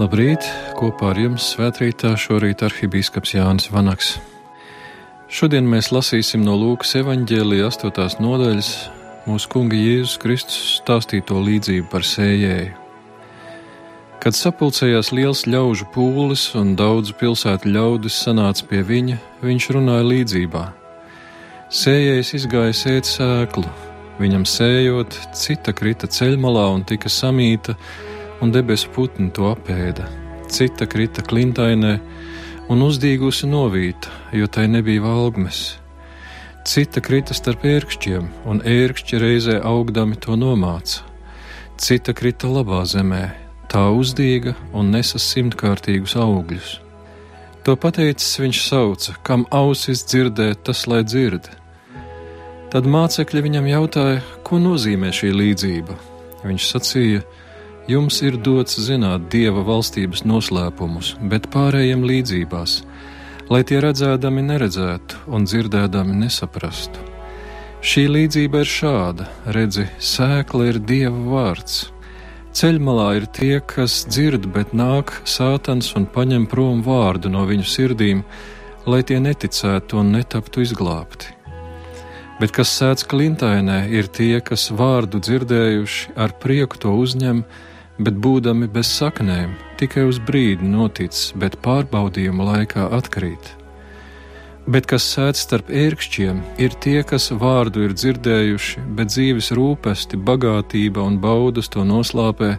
Labrīt! Kopā ar jums svētkrītā šorīt arhibīskaps Jānis Vanaks. Šodien mēs lasīsim no Lūkas evaņģēlija 8. nodaļas mūsu kunga Jēzus Kristus stāstīto līdzību par sējēju. Kad sapulcējās liels ļaužu pūlis un daudzu pilsētu ļaudis sanāca pie viņa, viņš runāja līdzībā. Sējējs izgāja sēt sēklu, viņam sējot, cita krita ceļmalā un tika samīta, un debesu putni to apēda. Cita krita klintainē un uzdīgusi novīta, jo tai nebija valgmes. Cita krita starp ērkšķiem, un ērkšķi reizē augdami to nomāca. Cita krita labā zemē, tā uzdīga un nesa simtkārtīgus augļus. To pateicis viņš sauca, kam ausis dzirdēt, tas lai dzird. Tad mācekļi viņam jautāja, ko nozīmē šī līdzība. Viņš sacīja, Jums ir dots zināt dieva valstības noslēpumus, bet pārējiem līdzībās, lai tie redzēdami neredzētu un dzirdēdami nesaprastu. Šī līdzība ir šāda: redzi, sēkla ir dieva vārds. Ceļmalā ir tie, kas dzird, bet nāk sātans un paņem prom vārdu no viņu sirdīm, lai tie neticētu un netaptu izglābti. Bet kas sēdz klintainē, ir tie, kas vārdu dzirdējuši, ar prieku to uzņem, bet būdami bez saknēm, tikai uz brīdi noticis, bet pārbaudījuma laikā atkrīt. Bet kas sēž starp ērkšķiem, ir tie, kas vārdu ir dzirdējuši, bet dzīves rūpesti, bagātība un baudas to noslāpē,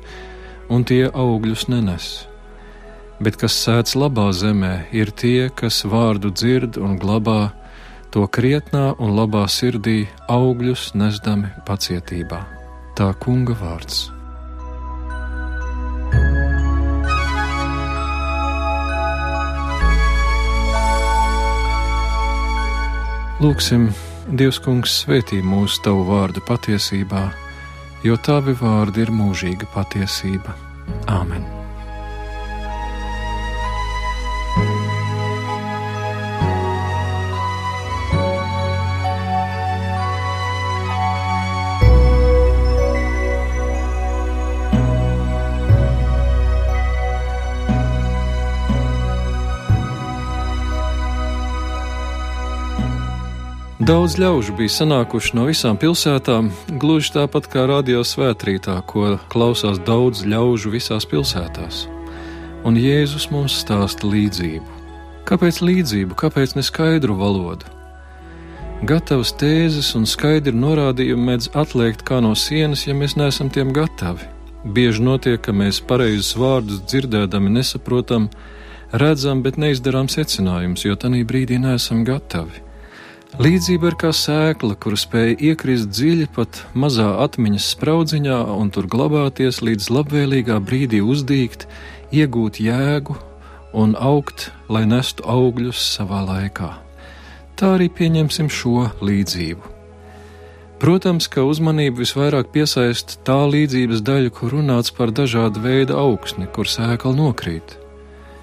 un tie augļus nenes. Bet kas sēž labā zemē, ir tie, kas vārdu dzird un glabā, to krietnā un labā sirdī augļus nesdami pacietībā. Tā kunga vārds. Lūksim, Dievs, Kungs, svētī mūsu tavu vārdu patiesībā, jo tavi vārdi ir mūžīga patiesība. Āmen! Daudz ļaužu bija sanākuši no visām pilsētām, gluži tāpat kā radio svētrītā, ko klausās daudz ļaužu visās pilsētās. Un Jēzus mums stāsta līdzību. Kāpēc līdzību, kāpēc ne skaidru valodu? Gatavas tēzes un skaidri norādījumi mēdz atliekt kā no sienas, ja mēs neesam tiem gatavi. Bieži notiek, ka mēs pareizus vārdus dzirdēdami nesaprotam, redzam, bet neizdarām secinājumus, jo tajā brīdī neesam gatavi. Līdzība ir kā sēkla, kura spēja iekrist dziļi pat mazā atmiņas spraudziņā un tur glabāties līdz labvēlīgā brīdī uzdīgt, iegūt jēgu un augt, lai nestu augļus savā laikā. Tā arī pieņemsim šo līdzību. Protams, ka uzmanību visvairāk piesaista tā līdzības daļa, kur runāts par dažādu veidu augsni, kur sēkla nokrīt.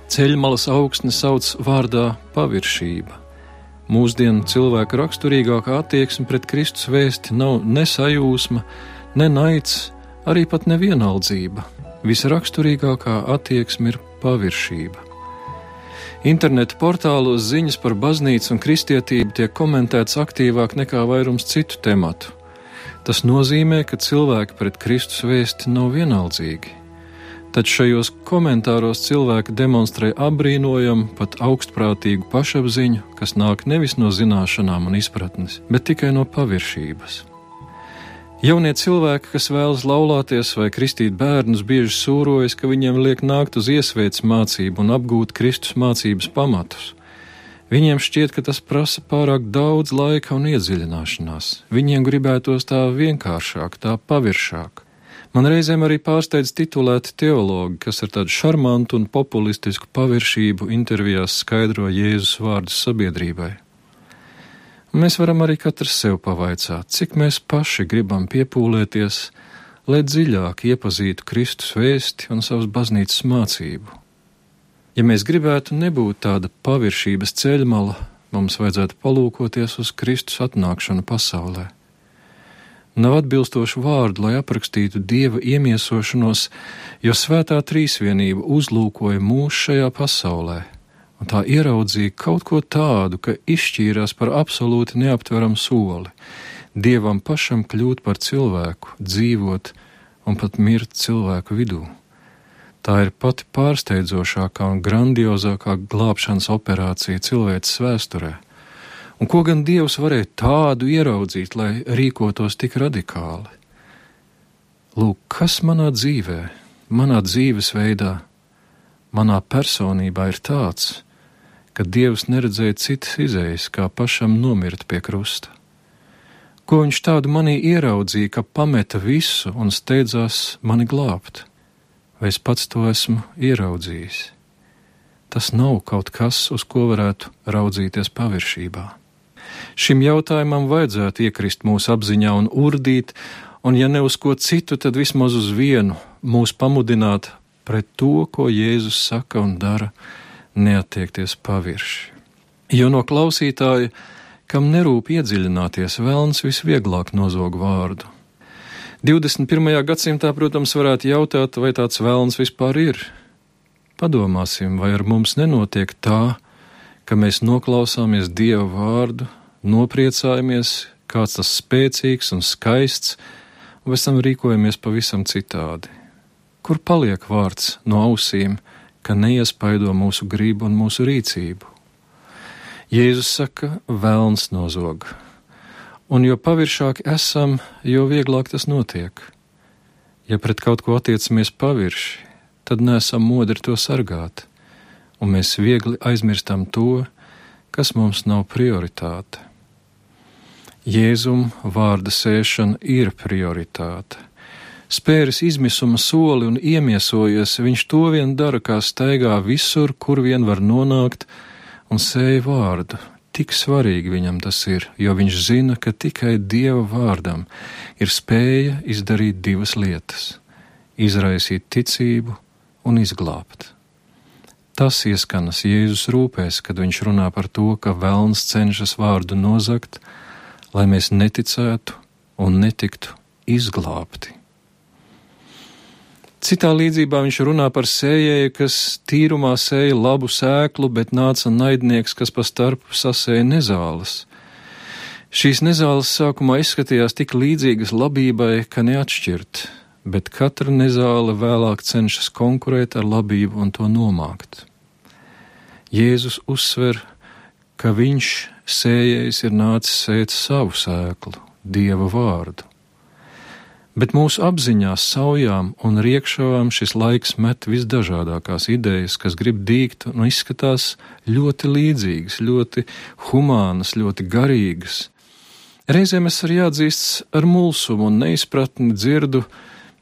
Ceļmalas augsni sauc vārdā paviršība Mūsdienu cilvēka raksturīgākā attieksme pret Kristus vēsti nav ne sajūsma, ne naids, arī pat nevienaldzība. Visraksturīgākā attieksme ir paviršība. Interneta portālos ziņas par baznīcu un kristietību tiek komentētas aktīvāk nekā vairums citu tematu. Tas nozīmē, ka cilvēki pret Kristus vēsti nav vienaldzīgi. Taču šajos komentāros cilvēki demonstrē apbrīnojamu, pat augstprātīgu pašapziņu, kas nāk nevis no zināšanām un izpratnes, bet tikai no paviršības. Jaunie cilvēki, kas vēlas laulāties vai kristīt bērnus, bieži sūrojas, ka viņiem liek nākt uz iesvētas mācību un apgūt Kristus mācības pamatus. Viņiem šķiet, ka tas prasa pārāk daudz laika un iedziļināšanās. Viņiem gribētos tā vienkāršāk, tā paviršāk. Man reizēm arī pārsteidz titulēti teologi, kas ar tādu šarmantu un populistisku paviršību intervijās skaidro Jēzus vārdus sabiedrībai. Mēs varam arī katrs sev pavaicāt, cik mēs paši gribam piepūlēties, lai dziļāk iepazītu Kristus vēsti un savas baznīcas mācību. Ja mēs gribētu nebūt tāda paviršības ceļmala, mums vajadzētu palūkoties uz Kristus atnākšanu pasaulē. Nav atbilstošu vārdu, lai aprakstītu dieva iemiesošanos, jo svētā trīsvienība uzlūkoja mūs šajā pasaulē, un tā ieraudzīja kaut ko tādu, ka izšķīrās par absolūti neaptveramu soli - dievam pašam kļūt par cilvēku, dzīvot un pat mirt cilvēku vidū. Tā ir pati pārsteidzošākā un grandiozākā glābšanas operācija cilvēces vēsturē. Un ko gan Dievs varēja tādu ieraudzīt, lai rīkotos tik radikāli? Lūk, kas manā dzīvē, manā dzīvesveidā, manā personībā ir tāds, ka Dievs neredzēja citas izējas, kā pašam nomirt pie krusta. Ko viņš tādu manī ieraudzīja, ka pameta visu un steidzās mani glābt? vai es pats to esmu ieraudzījis. Tas nav kaut kas, uz ko varētu raudzīties paviršībā. Šim jautājumam vajadzētu iekrist mūsu apziņā un urdīt, un ja ne uz ko citu, tad vismaz uz vienu mūs pamudināt pret to, ko Jēzus saka un dara, neattiekties pavirši. Jo no klausītāja, kam nerūp iedziļināties, vēlns visvieglāk nozog vārdu 21. gadsimtā, protams, varētu jautāt, vai tāds vēlns vispār ir. Padomāsim, vai ar mums nenotiek tā, ka mēs noklausāmies Dieva vārdu, nopriecājamies, kāds tas spēcīgs un skaists, un pēc tam rīkojamies pavisam citādi. Kur paliek vārds no ausīm, ka neiespaido mūsu gribu un mūsu rīcību? Jēzus saka, vēlns nozog un jo paviršāki esam, jo vieglāk tas notiek. Ja pret kaut ko attiecamies pavirši, tad nesam modri to sargāt, un mēs viegli aizmirstam to, kas mums nav prioritāte. Jēzum vārda sēšana ir prioritāte. Spēris izmisuma soli un iemiesojies, viņš to vien dara, kā staigā visur, kur vien var nonākt, un sēja vārdu, Tik svarīgi viņam tas ir, jo viņš zina, ka tikai Dieva vārdam ir spēja izdarīt divas lietas - izraisīt ticību un izglābt. Tas ieskanas Jēzus rūpēs, kad viņš runā par to, ka vēlns cenšas vārdu nozagt, lai mēs neticētu un netiktu izglābti. Citā līdzībā viņš runā par sējēju, kas tīrumā sēja labu sēklu, bet nāca naidnieks, kas pa starpu sasēja nezāles. Šīs nezāles sākumā izskatījās tik līdzīgas labībai, ka neatšķirt, bet katra nezāle vēlāk cenšas konkurēt ar labību un to nomākt. Jēzus uzsver, ka viņš sējējs ir nācis sēt savu sēklu, Dieva vārdu bet mūsu apziņā, saujām un riekšavām šis laiks met visdažādākās idejas, kas grib dīgt un izskatās ļoti līdzīgas, ļoti humānas, ļoti garīgas. Reizēm es arī jāatzīst ar mulsumu un neizpratni dzirdu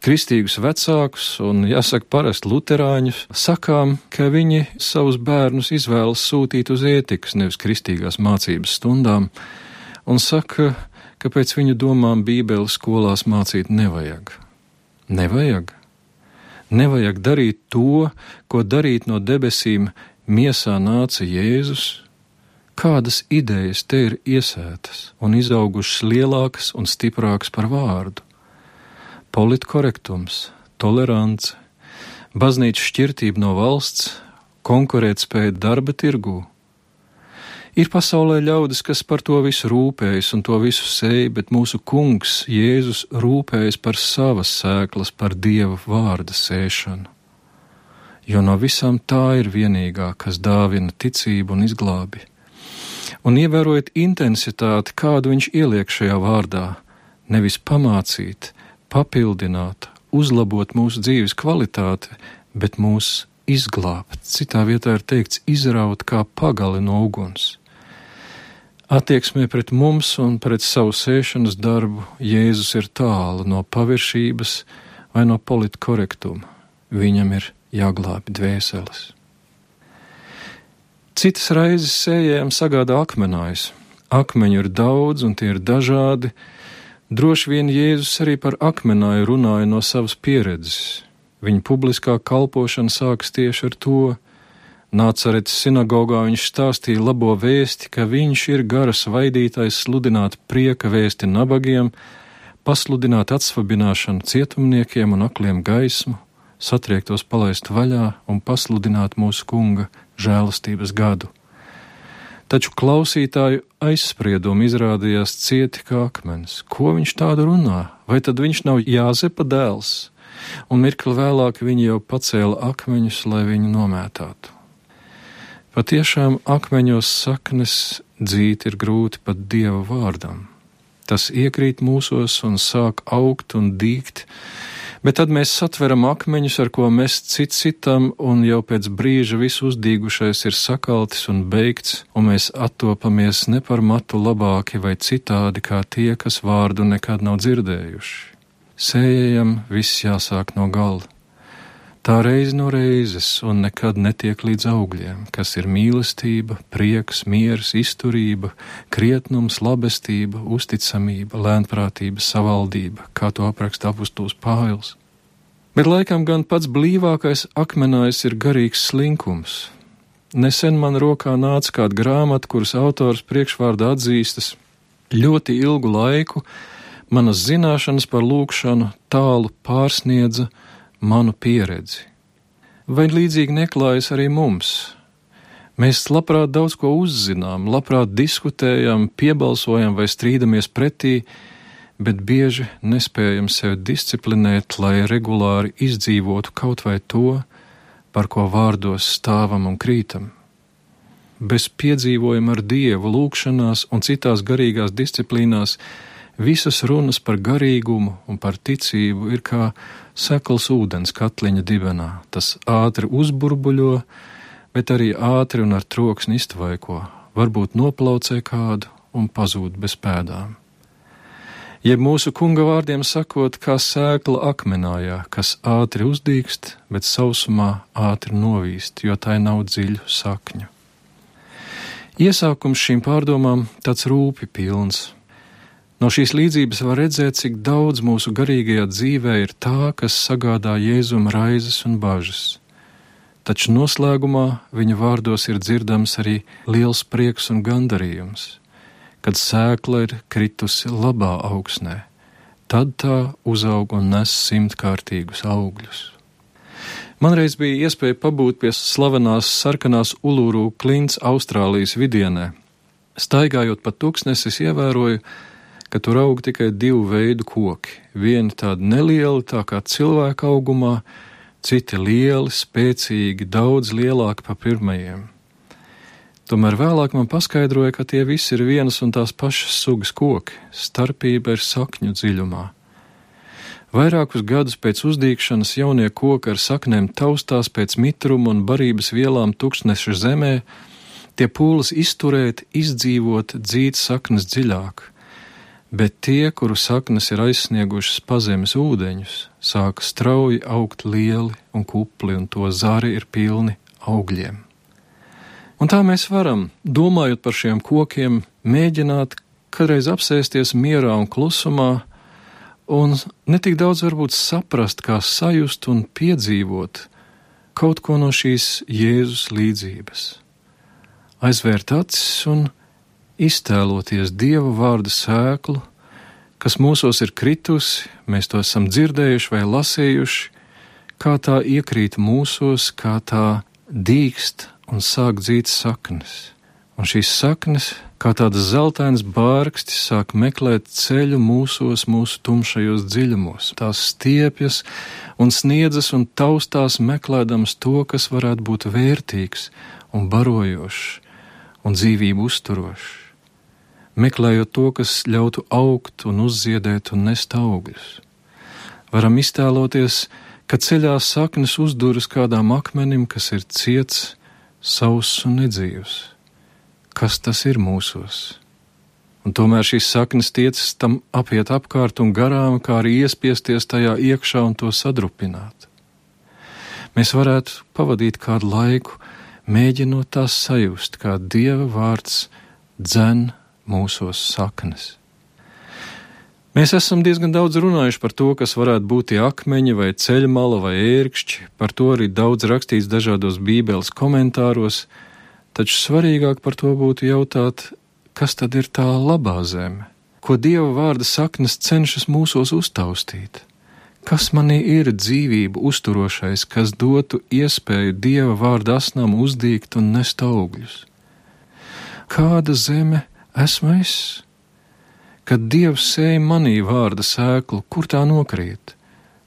kristīgus vecākus un, jāsaka, parasti luterāņus, sakām, ka viņi savus bērnus izvēlas sūtīt uz ētikas, nevis kristīgās mācības stundām, un saka, ka pēc viņu domām Bībeli skolās mācīt nevajag. Nevajag. Nevajag darīt to, ko darīt no debesīm miesā nāca Jēzus. Kādas idejas te ir iesētas un izaugušas lielākas un stiprākas par vārdu? Politkorektums, tolerance, baznīcas šķirtība no valsts, konkurētspēja darba tirgū Ir pasaulē ļaudis, kas par to visu rūpējas un to visu sēj, bet mūsu kungs Jēzus rūpējas par savas sēklas, par Dieva vārda sēšanu. Jo no visām tā ir vienīgā, kas dāvina ticību un izglābi. Un ievērojot intensitāti, kādu viņš ieliek šajā vārdā, nevis pamācīt, papildināt, uzlabot mūsu dzīves kvalitāti, bet mūs izglābt. Citā vietā ir teikts, izraut kā pagali no uguns. Attieksmē pret mums un pret savu sēšanas darbu Jēzus ir tālu no paviršības vai no politkorektuma. Viņam ir jāglābi dvēseles. Citas raizes sējējiem sagādā akmenājus. Akmeņu ir daudz un tie ir dažādi. Droši vien Jēzus arī par akmenāju runāja no savas pieredzes. Viņa publiskā kalpošana sākas tieši ar to, Nācaretes sinagogā viņš stāstīja labo vēsti, ka viņš ir garas vaidītājs sludināt prieka vēsti nabagiem, pasludināt atsvabināšanu cietumniekiem un akliem gaismu, satriektos palaist vaļā un pasludināt mūsu kunga žēlastības gadu. Taču klausītāju aizspriedumi izrādījās cieti kā akmens. Ko viņš tādu runā? Vai tad viņš nav Jāzepa dēls? Un mirkli vēlāk viņi jau pacēla akmeņus, lai viņu nomētātu. Patiešām akmeņos saknes dzīt ir grūti pat dieva vārdam. Tas iekrīt mūsos un sāk augt un dīgt, bet tad mēs satveram akmeņus, ar ko mēs cit citam, un jau pēc brīža viss uzdīgušais ir sakaltis un beigts, un mēs attopamies ne par matu labāki vai citādi kā tie, kas vārdu nekad nav dzirdējuši. Sējējam viss jāsāk no gala. Tā reiz no reizes un nekad netiek līdz augļiem, kas ir mīlestība, prieks, miers, izturība, krietnums, labestība, uzticamība, lēnprātība, savaldība, kā to apraksta apustulis Pāvils. Bet laikam gan pats blīvākais akmenājs ir garīgs slinkums. Nesen man rokā nāca kāda grāmata, kuras autors priekšvārdā atzīstas ļoti ilgu laiku, manas zināšanas par lūkšanu tālu pārsniedza manu pieredzi. Vai līdzīgi neklājas arī mums? Mēs labprāt daudz ko uzzinām, labprāt diskutējam, piebalsojam vai strīdamies pretī, bet bieži nespējam sevi disciplinēt, lai regulāri izdzīvotu kaut vai to, par ko vārdos stāvam un krītam. Bez piedzīvojuma ar dievu, lūgšanās un citās garīgās disciplīnās visas runas par garīgumu un par ticību ir kā sekls ūdens katliņa dibenā. Tas ātri uzburbuļo, bet arī ātri un ar troksni iztvaiko, varbūt noplaucē kādu un pazūd bez pēdām. Jeb mūsu kunga vārdiem sakot, kā sēkla akmenājā, kas ātri uzdīkst, bet sausumā ātri novīst, jo tai nav dziļu sakņu. Iesākums šīm pārdomām tāds rūpi pilns, No šīs līdzības var redzēt, cik daudz mūsu garīgajā dzīvē ir tā, kas sagādā Jēzum raizes un bažas. Taču noslēgumā viņa vārdos ir dzirdams arī liels prieks un gandarījums, kad sēkla ir kritusi labā augsnē, tad tā uzaug un nes simtkārtīgus augļus. Man reiz bija iespēja pabūt pie slavenās sarkanās ulūru klints Austrālijas vidienē. Staigājot pa tūkstnesi, es ievēroju, ka tur aug tikai divu veidu koki. Vieni tādi nelieli, tā kā cilvēka augumā, citi lieli, spēcīgi, daudz lielāki par pirmajiem. Tomēr vēlāk man paskaidroja, ka tie visi ir vienas un tās pašas sugas koki, starpība ir sakņu dziļumā. Vairākus gadus pēc uzdīkšanas jaunie koki ar saknēm taustās pēc mitruma un barības vielām tūkstneša zemē, tie pūlas izturēt, izdzīvot, dzīt saknes dziļāk bet tie, kuru saknes ir aizsniegušas pazemes ūdeņus, sāk strauji augt lieli un kupli, un to zari ir pilni augļiem. Un tā mēs varam, domājot par šiem kokiem, mēģināt kādreiz apsēsties mierā un klusumā, un ne tik daudz varbūt saprast, kā sajust un piedzīvot kaut ko no šīs Jēzus līdzības. Aizvērt acis un iztēloties Dieva vārda sēklu, kas mūsos ir kritusi, mēs to esam dzirdējuši vai lasījuši, kā tā iekrīt mūsos, kā tā dīkst un sāk dzīt saknes. Un šīs saknes, kā tādas zeltainas bārkstis, sāk meklēt ceļu mūsos, mūsu tumšajos dziļumos. Tās stiepjas un sniedzas un taustās meklēdams to, kas varētu būt vērtīgs un barojošs un dzīvību uzturošs meklējot to, kas ļautu augt un uzziedēt un nest augļus. Varam iztēloties, ka ceļā saknes uzduras kādām akmenim, kas ir ciets, sauss un nedzīvs. Kas tas ir mūsos? Un tomēr šīs saknes tiecas tam apiet apkārt un garām, kā arī iespiesties tajā iekšā un to sadrupināt. Mēs varētu pavadīt kādu laiku, mēģinot tās sajust, kā Dieva vārds dzen mūsos saknes. Mēs esam diezgan daudz runājuši par to, kas varētu būt tie akmeņi vai ceļmala vai ērkšķi, par to arī daudz rakstīts dažādos bībeles komentāros, taču svarīgāk par to būtu jautāt, kas tad ir tā labā zeme, ko Dieva vārda saknes cenšas mūsos uztaustīt. Kas manī ir dzīvību uzturošais, kas dotu iespēju Dieva vārda asnām uzdīgt un nest augļus? Kāda zeme esmu es? Kad Dievs sēja manī vārda sēklu, kur tā nokrīt?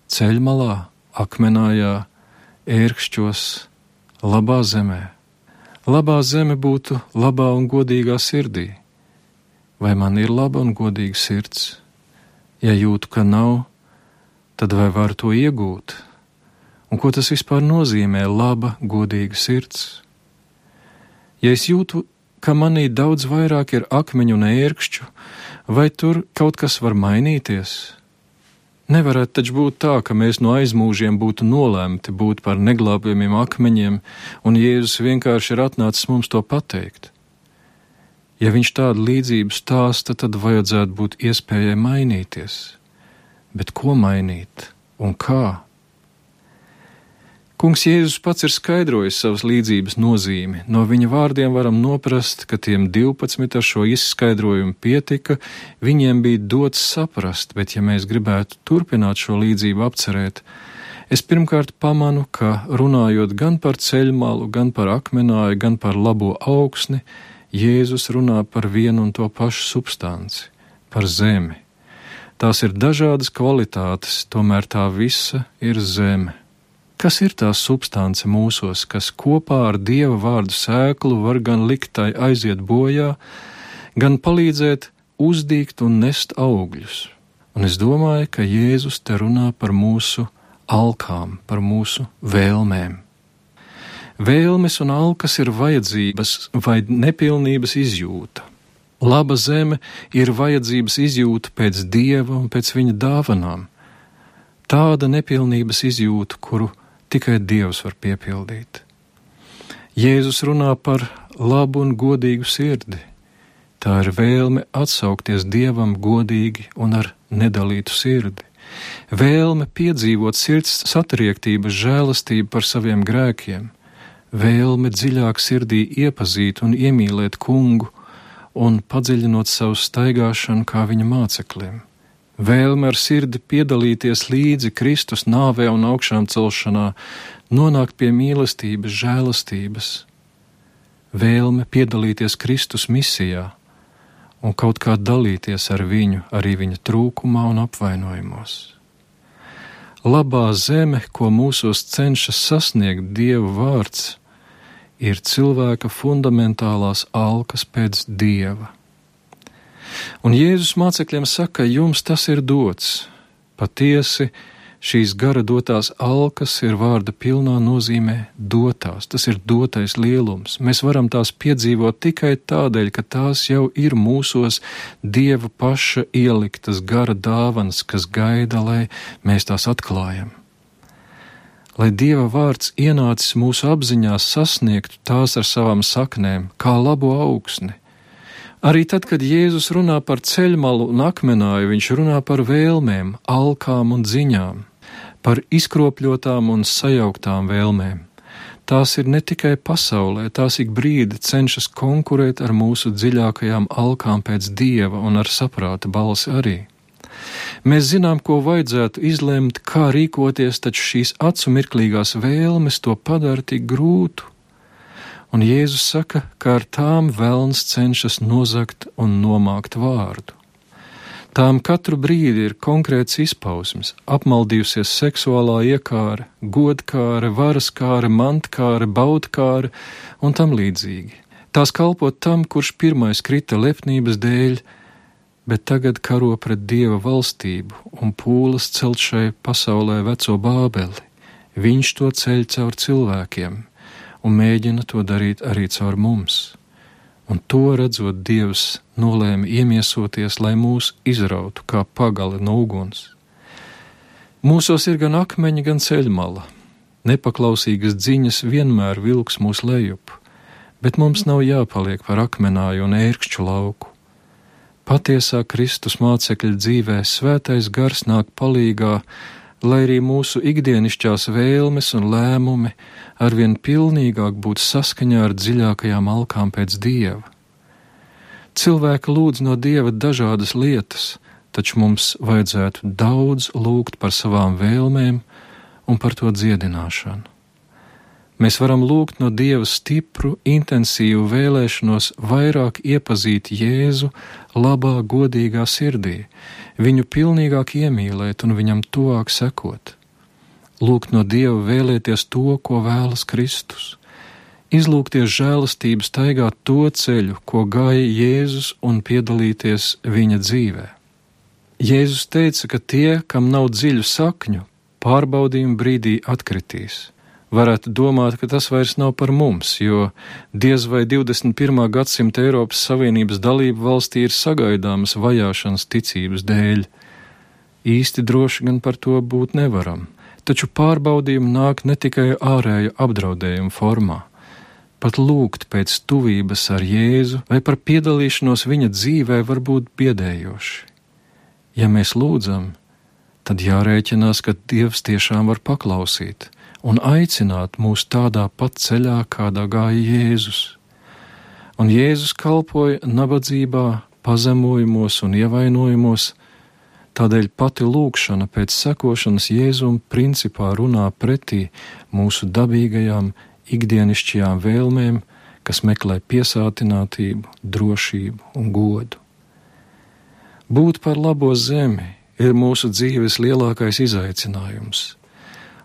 Ceļmalā, akmenājā, ērkšķos, labā zemē. Labā zeme būtu labā un godīgā sirdī. Vai man ir laba un godīga sirds? Ja jūtu, ka nav, tad vai var to iegūt? Un ko tas vispār nozīmē laba, godīga sirds? Ja es jūtu, ka manī daudz vairāk ir akmeņu un ērkšķu, vai tur kaut kas var mainīties? Nevarētu taču būt tā, ka mēs no aizmūžiem būtu nolēmti būt par neglābjamiem akmeņiem, un Jēzus vienkārši ir atnācis mums to pateikt. Ja viņš tādu līdzību stāsta, tad vajadzētu būt iespējai mainīties bet ko mainīt un kā? Kungs Jēzus pats ir skaidrojis savas līdzības nozīmi. No viņa vārdiem varam noprast, ka tiem 12 ar šo izskaidrojumu pietika, viņiem bija dots saprast, bet ja mēs gribētu turpināt šo līdzību apcerēt, es pirmkārt pamanu, ka runājot gan par ceļmalu, gan par akmenāju, gan par labo augsni, Jēzus runā par vienu un to pašu substanci - par zemi. Tās ir dažādas kvalitātes, tomēr tā visa ir zeme. Kas ir tā substance mūsos, kas kopā ar dieva vārdu sēklu var gan likt tai aiziet bojā, gan palīdzēt uzdīgt un nest augļus? Un es domāju, ka Jēzus te runā par mūsu alkām, par mūsu vēlmēm. Vēlmes un alkas ir vajadzības vai nepilnības izjūta. Laba zeme ir vajadzības izjūta pēc dieva un pēc viņa dāvanām. Tāda nepilnības izjūta, kuru tikai dievs var piepildīt. Jēzus runā par labu un godīgu sirdi. Tā ir vēlme atsaukties dievam godīgi un ar nedalītu sirdi. Vēlme piedzīvot sirds satriektību, žēlastību par saviem grēkiem, vēlme dziļāk sirdī iepazīt un iemīlēt kungu un padziļinot savu staigāšanu kā viņa mācekļiem. Vēlme ar sirdi piedalīties līdzi Kristus nāvē un augšām celšanā, nonākt pie mīlestības, žēlastības, vēlme piedalīties Kristus misijā un kaut kā dalīties ar viņu arī viņa trūkumā un apvainojumos. Labā zeme, ko mūsos cenšas sasniegt Dieva vārds, ir cilvēka fundamentālās alkas pēc dieva. Un Jēzus mācekļiem saka, jums tas ir dots. Patiesi, šīs gara dotās alkas ir vārda pilnā nozīmē dotās, tas ir dotais lielums. Mēs varam tās piedzīvot tikai tādēļ, ka tās jau ir mūsos Dieva paša ieliktas gara dāvanas, kas gaida, lai mēs tās atklājam lai Dieva vārds ienācis mūsu apziņā sasniegtu tās ar savām saknēm, kā labo augsni. Arī tad, kad Jēzus runā par ceļmalu un akmenāju, viņš runā par vēlmēm, alkām un ziņām, par izkropļotām un sajauktām vēlmēm. Tās ir ne tikai pasaulē, tās ik brīdi cenšas konkurēt ar mūsu dziļākajām alkām pēc dieva un ar saprāta balsi arī. Mēs zinām, ko vajadzētu izlemt, kā rīkoties, taču šīs acu mirklīgās vēlmes to padara tik grūtu. Un Jēzus saka, ka ar tām vēlns cenšas nozagt un nomākt vārdu. Tām katru brīdi ir konkrēts izpausmes, apmaldījusies seksuālā iekāra, godkāra, varaskāra, mantkāra, baudkāra un tam līdzīgi. Tās kalpo tam, kurš pirmais krita lepnības dēļ, bet tagad karo pret dieva valstību un pūlas celt šai pasaulē veco bābeli. Viņš to ceļ caur cilvēkiem un mēģina to darīt arī caur mums. Un to redzot, Dievs nolēma iemiesoties, lai mūs izrautu kā pagali no uguns. Mūsos ir gan akmeņi, gan ceļmala. Nepaklausīgas dziņas vienmēr vilks mūs lejup, bet mums nav jāpaliek par akmenāju un ērkšķu lauku. Patiesā Kristus mācekļa dzīvē svētais gars nāk palīgā, lai arī mūsu ikdienišķās vēlmes un lēmumi arvien pilnīgāk būtu saskaņā ar dziļākajām alkām pēc dieva. Cilvēki lūdz no Dieva dažādas lietas, taču mums vajadzētu daudz lūgt par savām vēlmēm un par to dziedināšanu. Mēs varam lūgt no Dieva stipru, intensīvu vēlēšanos vairāk iepazīt Jēzu labā, godīgā sirdī, viņu pilnīgāk iemīlēt un viņam tuvāk sekot. Lūgt no Dieva vēlēties to, ko vēlas Kristus, izlūgties žēlastības, staigāt to ceļu, ko gāja Jēzus un piedalīties viņa dzīvē. Jēzus teica, ka tie, kam nav dziļu sakņu, pārbaudījuma brīdī atkritīs. Varētu domāt, ka tas vairs nav par mums, jo diez vai 21. gadsimta Eiropas Savienības dalību valstī ir sagaidāmas vajāšanas ticības dēļ. Īsti droši gan par to būt nevaram, taču pārbaudījumi nāk ne tikai ārēju apdraudējumu formā. Pat lūgt pēc tuvības ar Jēzu vai par piedalīšanos viņa dzīvē var būt biedējoši. Ja mēs lūdzam, tad jārēķinās, ka Dievs tiešām var paklausīt un aicināt mūs tādā pat ceļā, kādā gāja Jēzus. Un Jēzus kalpoja nabadzībā, pazemojumos un ievainojumos, tādēļ pati lūkšana pēc sekošanas Jēzum principā runā pretī mūsu dabīgajām ikdienišķajām vēlmēm, kas meklē piesātinātību, drošību un godu. Būt par labo zemi ir mūsu dzīves lielākais izaicinājums,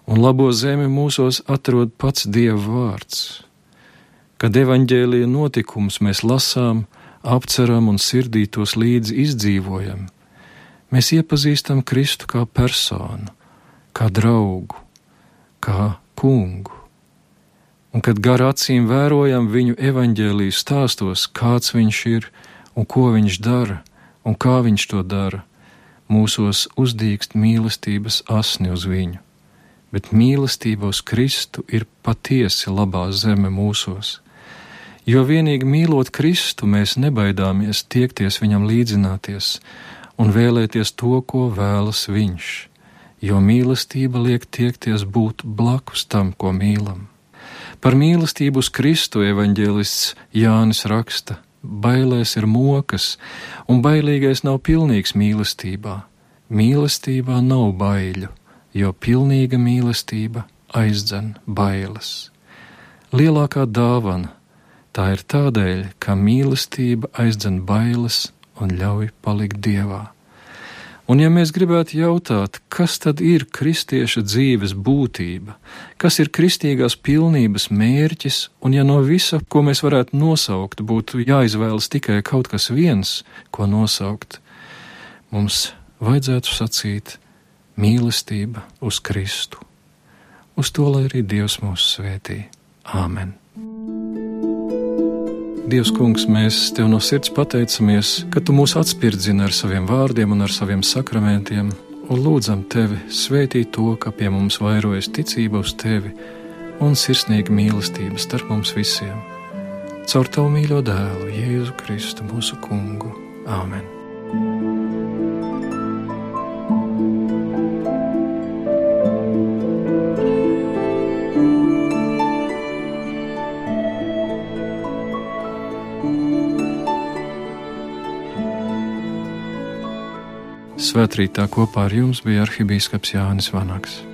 un labo zemi mūsos atrod pats Dieva vārds. Kad evaņģēlīja notikums mēs lasām, apceram un sirdī tos līdzi izdzīvojam, mēs iepazīstam Kristu kā personu, kā draugu, kā kungu. Un kad gar acīm vērojam viņu evaņģēlīju stāstos, kāds viņš ir un ko viņš dara un kā viņš to dara, mūsos uzdīkst mīlestības asni uz viņu, bet mīlestība uz Kristu ir patiesi labā zeme mūsos. Jo vienīgi mīlot Kristu, mēs nebaidāmies tiekties viņam līdzināties un vēlēties to, ko vēlas viņš, jo mīlestība liek tiekties būt blakus tam, ko mīlam. Par mīlestību uz Kristu evaņģēlists Jānis raksta: bailēs ir mokas, un bailīgais nav pilnīgs mīlestībā. Mīlestībā nav baiļu, jo pilnīga mīlestība aizdzen bailes. Lielākā dāvana tā ir tādēļ, ka mīlestība aizdzen bailes un ļauj palikt dievā. Un ja mēs gribētu jautāt, kas tad ir kristieša dzīves būtība, kas ir kristīgās pilnības mērķis, un ja no visa, ko mēs varētu nosaukt, būtu jāizvēlas tikai kaut kas viens, ko nosaukt, mums vajadzētu sacīt mīlestība uz Kristu. Uz to, lai arī Dievs mūs svētī. Āmen! Dievs, kungs, mēs tev no sirds pateicamies, ka tu mūs atspirdzini ar saviem vārdiem un ar saviem sakramentiem, un lūdzam tevi svētīt to, ka pie mums vairojas ticība uz tevi un sirsnīga mīlestība starp mums visiem. Caur tavu mīļo dēlu, Jēzu Kristu, mūsu kungu. Āmen! Svētrītā kopā ar jums bija arhibīskaps Jānis Vanaks.